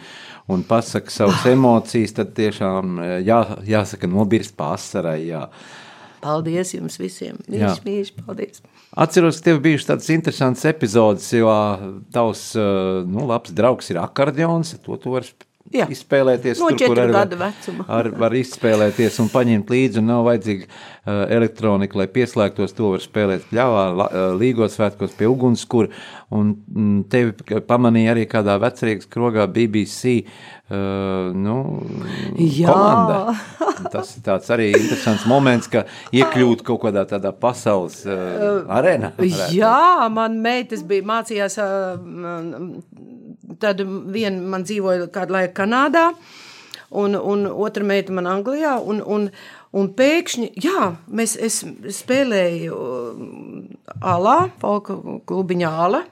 un pasaka savas emocijas, tad tiešām eh, jā, jāsaka nobirst pārsarai. Jā. Paldies jums visiem. Mīļš, mīļš, paldies. Atceros, ka tev bija tādas interesantas epizodes, jo tavs eh, nu, labs draugs ir akordeons. To tu vari Jā. izspēlēties. No tur, var- gadu vecuma. Ar, var izspēlēties un paņemt līdzi, un nav vajadzīga uh, elektronika, lai pieslēgtos. To var spēlēt pļāvā, uh, līgos svētkos pie ugunskura. Un mm, tevi pamanīja arī kādā vecrīgas krogā BBC. Uh, nu, Jā. komanda. Tas ir tāds arī interesants moments, ka iekļūt kaut kādā tādā pasaules uh, arēnā. varētu Jā, man meitas bija mācījās, m, tad viena man dzīvoja kādu laiku Kanādā, un, un otra meita man Anglijā, un, un, un pēkšņi, jā, mēs, es spēlēju ā, Alā, folka klubiņā Ala,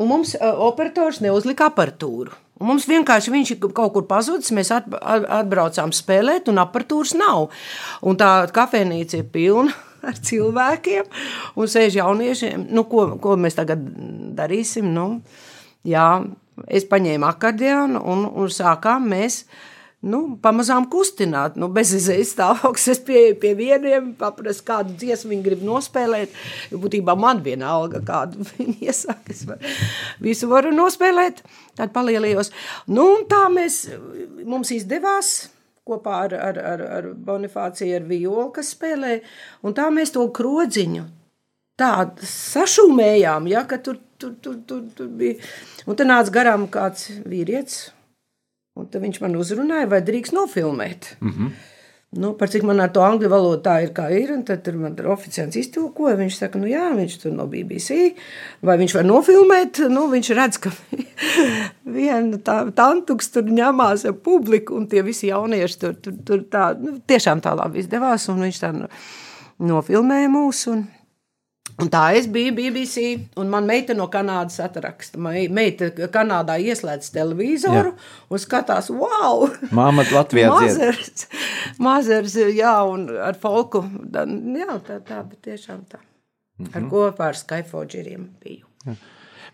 un mums ā, operators neuzlika aparatūru. Un mums vienkārši viņš ir kaut kur pazudis, mēs at, at- atbraucām spēlēt, un aparatūras nav. Un tā kafejnīca ir pilna ar cilvēkiem, un sēž jauniešiem. Nu, ko, ko mēs tagad darīsim? Nu, jā, es paņēmu akordeonu un, un sākām mēs. Nu, pamazām kustināt, nu, bez izējas stāvoklis. Es pieeju pie vieniem, paprasu, kādu dziesmu viņi grib nospēlēt. Būtībā man vienalga, kādu viņi iesaka. Es var, visu varu nospēlēt, tad palielījos. Nu, un tā mēs, mums izdevās kopā ar, ar, ar, ar Bonifāciju, ar Violu, kas spēlēja. Un tā mēs to krodziņu tādu sašūmējām, ja, ka tur, tur, tur, tur, tur bija. Un tad nāca garām kāds vīrietis. Un viņš man uzrunāja, vai drīkst nofilmēt. Mm -hmm. Nu, par cik man ar to angļu valodu tā ir, kā ir. Tad tur man oficiāls iztulkoja. Viņš saka, nu jā, viņš tur no BBC. Vai viņš var nofilmēt? Nu, viņš redz, ka viena tā tantuks tur ņemās ar publiku, un tie visi jaunieši tur, tur, tur tā, nu, tiešām tā labi izdevās. Un viņš tā no- nofilmēja mūs. Un, Un tā es biju BBC, un man meita no Kanādas atraksta. Meita Kanādā ieslēdz televizoru Jā. un skatās, wow! Māma Latvijā. Mazers, mazers, jā, un ar folku. Jā, tā, tā tiešām tā. Mhm. Ar kopā ar Skyforgeriem biju.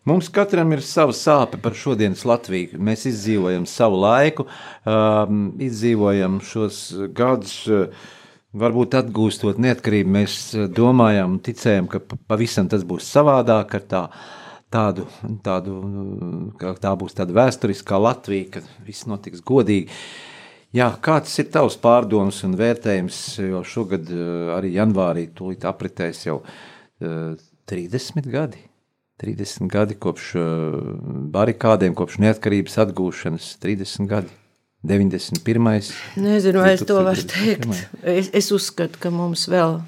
Mums katram ir sava sāpe par šodienas Latviju. Mēs izdzīvojam savu laiku, um, izdzīvojam šos gadus. Uh, Varbūt atgūstot neatkarību, mēs uh, domājām ticējām, ka pa- pavisam tas būs savādāk ar tā, tādu, tādu, ka tā būs tāda vēsturiskā Latvija, ka viss notiks godīgi. Jā, kāds ir tavs pārdoms un vērtējums, jo šogad uh, arī janvārī tūlīt apritēs jau uh, 30 gadi. 30 gadi kopš barikādiem, kopš neatkarības atgūšanas, 30 gadi, 91. Nezinu, vai es to varu 2021. teikt. Es, es uzskatu, ka mums vēl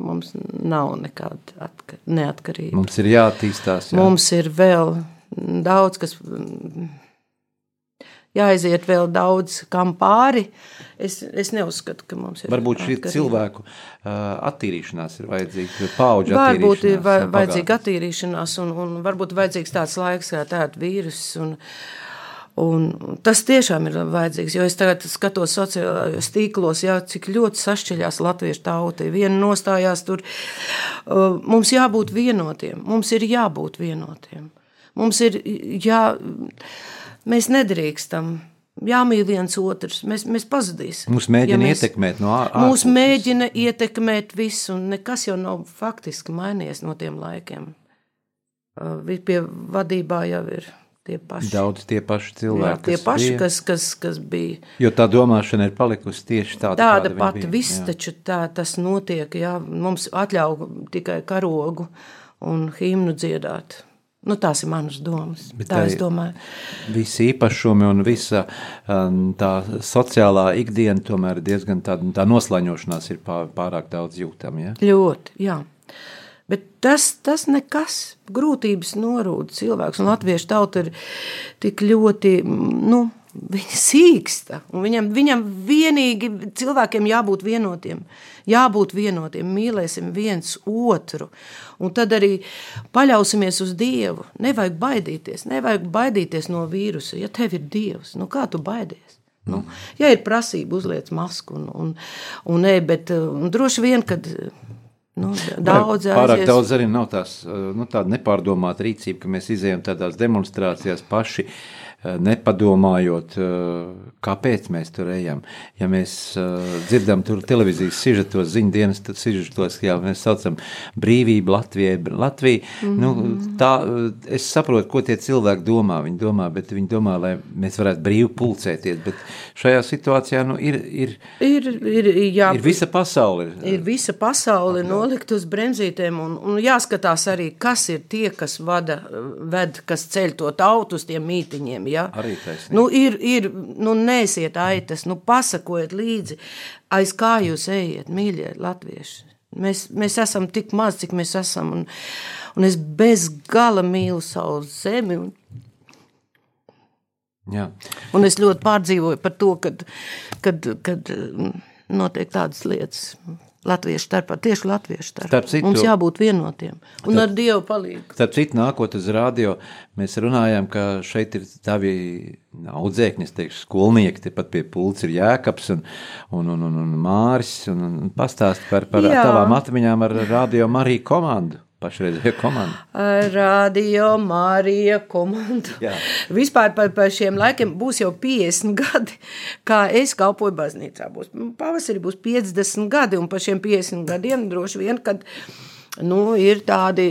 mums nav nekāda atka, neatkarība. Mums ir jāattīstās. Jā. Mums ir vēl daudz, kas jāaiziet, vēl daudz kam pāri. Es, es neuzskatu, ka mums ir. Varbūt šī cilvēku uh, attīrīšanās ir vajadzīga, paudžu Varbūt ir attīrīšanās. va- no vajadzīga attīrīšanās, un, un varbūt vajadzīgs tāds laiks, kā tāds vīrus. Un, tas tiešām ir vajadzīgs, jo es tagad skatos sociālajos tīklos, jā, cik ļoti sašķeļās latviešu tauta. Viena nostājās tur. Uh, Mums jābūt vienotiem, mums ir jābūt vienotiem. Mums ir jā, mēs nedrīkstam. Jāmīl viens otrs, mēs, mēs pazudīsim. Mūs mēģina Ja mēs, ietekmēt no ārpuses. mēģina ietekmēt visu, un nekas jau nav faktiski mainījies no tiem laikiem. Uh, Pie vadībā jau ir tie paši. Daudz tie paši Jā, cilvēki, tie kas paši, bija. kas, kas, kas bija. Jo tā domāšana ir palikusi tieši tāda, Tāda pati viss, jā. taču tā tas notiek. Jā. Mums atļauj tikai karogu un himnu dziedāt. Nu, tās ir manas domas. Bet tā tai- es domāju. Visi īpašumi un visa um, tā sociālā ikdiena tomēr diezgan tāda tā noslēņošanās ir pār, pārāk daudz jūtama. Ja? Ļoti, jā. Bet tas, tas nekas. Grūtības norūda cilvēks. Un latviešu tauta ir tik ļoti, mm, nu, viņa sīksta. Viņam, viņam vienīgi cilvēkiem jābūt vienotiem. Jābūt vienotiem, mīlēsim viens otru. Un tad arī paļausimies uz Dievu. Nevajag baidīties, nevajag baidīties no vīrusa. Ja tev ir Dievs, nu kā tu baidies? Nu, ja ir prasība, uzliec masku un, un, un, ne, bet, un droši vien, kad nu, daudz Pārāk aizies- daudz arī nav tās uh, nu, tāda nepārdomāta rīcība, ka mēs izējām tādās demonstrācijās paši. uh, Nepadomājot, uh, kāpēc mēs tur ejam. Ja mēs uh, dzirdam tur televīzijas sižetos, ziņu dienas sižetos, jā, mēs saucam brīvību Latvijai. Latvija, mm -hmm. nu, tā, uh, es saprotu, ko tie cilvēki domā. Viņi domā, bet viņi domā, lai mēs varētu brīvi pulcēties. Bet šajā situācijā nu, ir, ir, ir, ir, jā, ir visa pasaule. ir visa pasaule nolikt uz bremzītēm, un, un jāskatās arī, kas ir tie, kas vada, ved, kas ceļ to tautu uz tiem mītiņiem. Ja? Arī taisnība. Nu, ir, ir, nu, neesiet aitas, nu, pasakojiet līdzi, aiz kā jūs ejiet, mīļie latvieši. Mēs, mēs esam tik maz, cik mēs esam, un, un es bez gala mīlu savu zemi, un, Jā. un es ļoti pārdzīvoju par to, kad, kad, kad mm, notiek tādas lietas. Latviešu starpā, tieši latviešu starpā. Starp citu- Mums jābūt vienotiem un ar Dievu palīdzību. Starp citu, nākot uz rādio, mēs runājām, ka šeit ir tavi audzēkņi, es teikšu, skolnieki, tepat pie pults ir Jēkabs un, un, un, un, un Māris, un, un pastāst par, par Jā. tavām atmiņām ar radio Mariju komandu, pašreizējo komandu. Radio Marija komanda. Jā. Vispār par, par šiem laikiem būs jau 50 gadi, kā es kalpoju baznīcā. Būs, pavasarī būs 50 gadi, un par šiem 50 gadiem droši vien, kad nu, ir tādi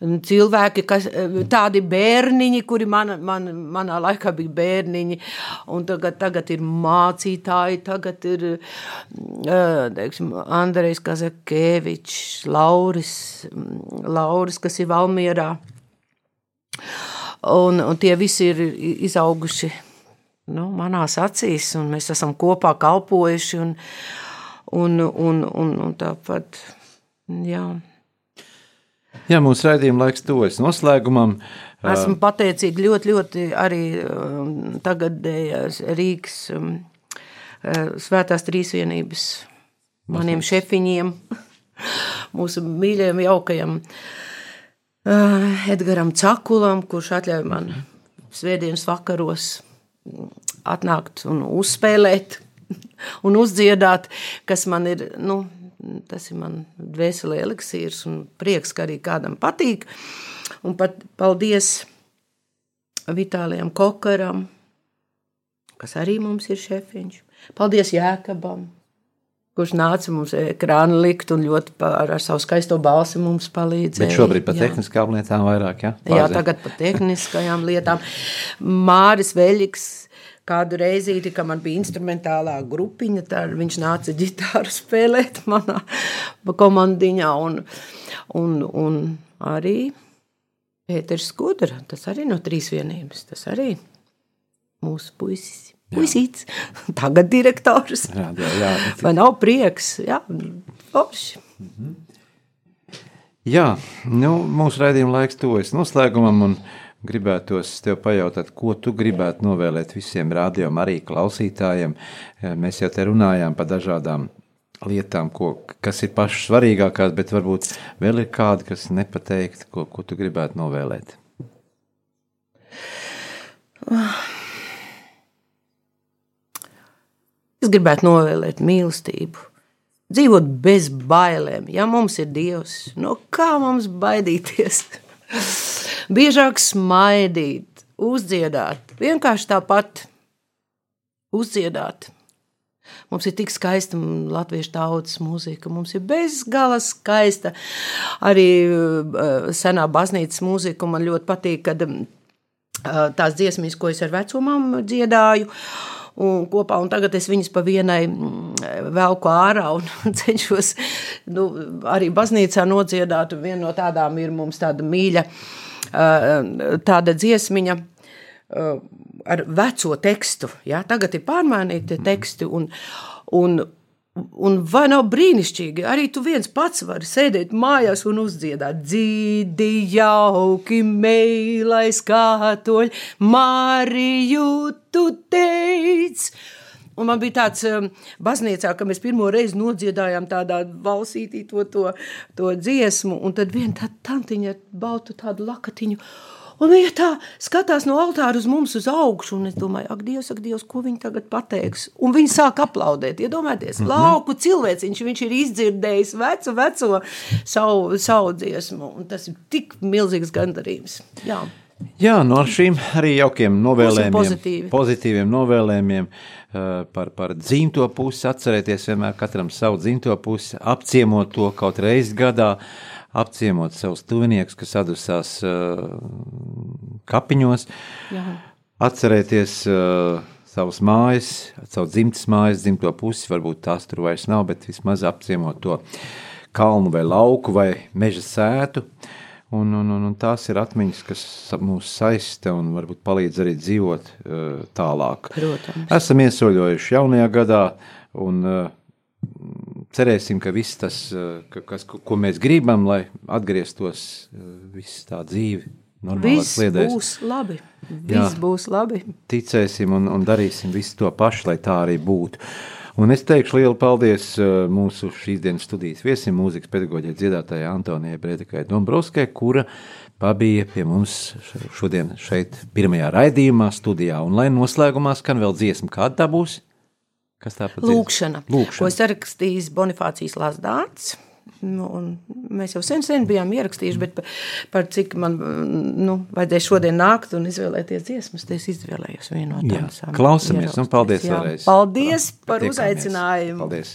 cilvēki, kas, tādi bērniņi, kuri man, man, manā laikā bija bērniņi, un tagad, tagad ir mācītāji, tagad ir ā, teiksim, Andrejs Kazakēvičs, Lauris, Lauris, kas ir Valmierā. Un, un tie visi ir izauguši nu, manās acīs, un mēs esam kopā kalpojuši, un, un, un, un, un tāpat, jā. Jā, mūsu raidījuma laiks tuvojas noslēgumam. Esmu pateicīga ļoti, ļoti arī um, tagadējās Rīgas um, svētās trīsvienības maniem šefiņiem, mūsu mīļajiem, jaukajam uh, Edgaram Cakulam, kurš atļauj man svētdienas vakaros atnākt un uzspēlēt un uzdziedāt, kas man ir, nu, tas ir man dvēselē eliksīrs un prieks, ka arī kādam patīk. Un pat paldies Vitālijam Kokaram, kas arī mums ir šefiņš. Paldies Jēkabam, kurš nāca mums ekrānu likt un ļoti par, ar savu skaisto balsi mums palīdzēja. Bet šobrīd par Jā. tehniskām lietām vairāk, ja? Jā, Pārzē. tagad par tehniskajām lietām. Māris Veļiks. Kādu reizīti, kad man bija instrumentālā grupiņa, tad viņš nāca ģitāru spēlēt manā komandiņā. Un, un, un arī Pēters Skudra, tas arī no trīs vienības, tas arī mūsu puisis. Puisīts, tagad direktors. Jā, jā, jā. Vai nav prieks? Jā, forši. Jā, nu, mūsu raidījuma laiks tuvojas noslēgumam, un gribētos tev pajautāt, ko tu gribētu novēlēt visiem rādījumam, arī klausītājiem. Mēs jau te runājām par dažādām lietām, ko, kas ir pašas svarīgākās, bet varbūt vēl ir kādi, kas nepateikt, ko, ko tu gribētu novēlēt. Es gribētu novēlēt mīlestību, dzīvot bez bailēm. Ja mums ir Dievs, no kā mums baidīties? Biežāk smaidīt, uzdziedāt, vienkārši tāpat uzdziedāt. Mums ir tik skaista latviešu tautas mūzika, mums ir bezgala skaista. Arī uh, senā baznīcas mūzika man ļoti patīk, kad uh, tās dziesmas, ko es ar vecumam dziedāju. Un kopā, un tagad es viņus pa vienai mm, velku ārā un cenšos nu, arī baznīcā nodziedāt. Viena no tādām ir mums tāda mīļa, tāda dziesmiņa ar veco tekstu. Ja? Tagad ir pārmainīti teksti, un, un, un vai nav brīnišķīgi? Arī tu viens pats vari sēdēt mājās un uzdziedāt dzīdi jauki, mēlais kātoļ, Mariju tu teici. Un man bija tāds um, baznīcā, ka mēs pirmo reizi nodziedājām tādā valsītī to, to, to dziesmu, un tad viena tā tantiņa ar baltu tādu lakatiņu. Un viņa tā skatās no altāra uz mums uz augšu, un es domāju, ak, Dievs, ak, Dievs, ko viņi tagad pateiks. Un viņi sāk aplaudēt. Iedomājieties, mm -hmm. lauku cilvēciņš, viņš ir izdzirdējis vecu, veco savu, savu dziesmu, un tas ir tik milzīgs gandarījums. Jā. Jā, no šīm arī jaukiem novēlējumiem, pozitīviem novēlējumiem par, par dzimto pusi, atcerēties vienmēr katram savu dzimto pusi, apciemot to kaut reizi gadā, apciemot savus tuviniekus, kas adusās uh, kapiņos, Jā. atcerēties uh, savas mājas, savu dzimtas mājas, dzimto pusi, varbūt tās tur vairs nav, bet vismaz apciemot to kalnu vai lauku vai meža sētu. Un, un, un, un tās ir atmiņas, kas mūs saista un varbūt palīdz arī dzīvot uh, tālāk. Protams. Esam iesoļojuši jaunajā gadā un uh, cerēsim, ka viss tas, ka, kas, ko mēs gribam, lai atgrieztos viss tā dzīve. Viss sliedēs. būs labi. Viss Jā, būs labi. Ticēsim un, un darīsim visu to pašu, lai tā arī būtu. Un es teikšu lielu paldies mūsu šīs dienas studijas viesim, mūzikas pedagoģijai dziedātājai Antonijai Bredikai Dombrovskai, kura pabija pie mums šodien šeit pirmajā raidījumā studijā. Un lai noslēgumā skan vēl dziesma, kāda tā būs? Kas tā ir? Lūkšana, Lūkšana, ko es rakstījis Bonifācijas Lazdāns. Nu, mēs jau sen, sen bijām ierakstījuši, bet par, par cik man nu, vajadzēja šodien nākt un izvēlēties dziesmas, es izvēlējos vienu no tādām. Klausamies un paldies jā. vēlreiz. Paldies par Tiekamies. uzaicinājumu. Paldies.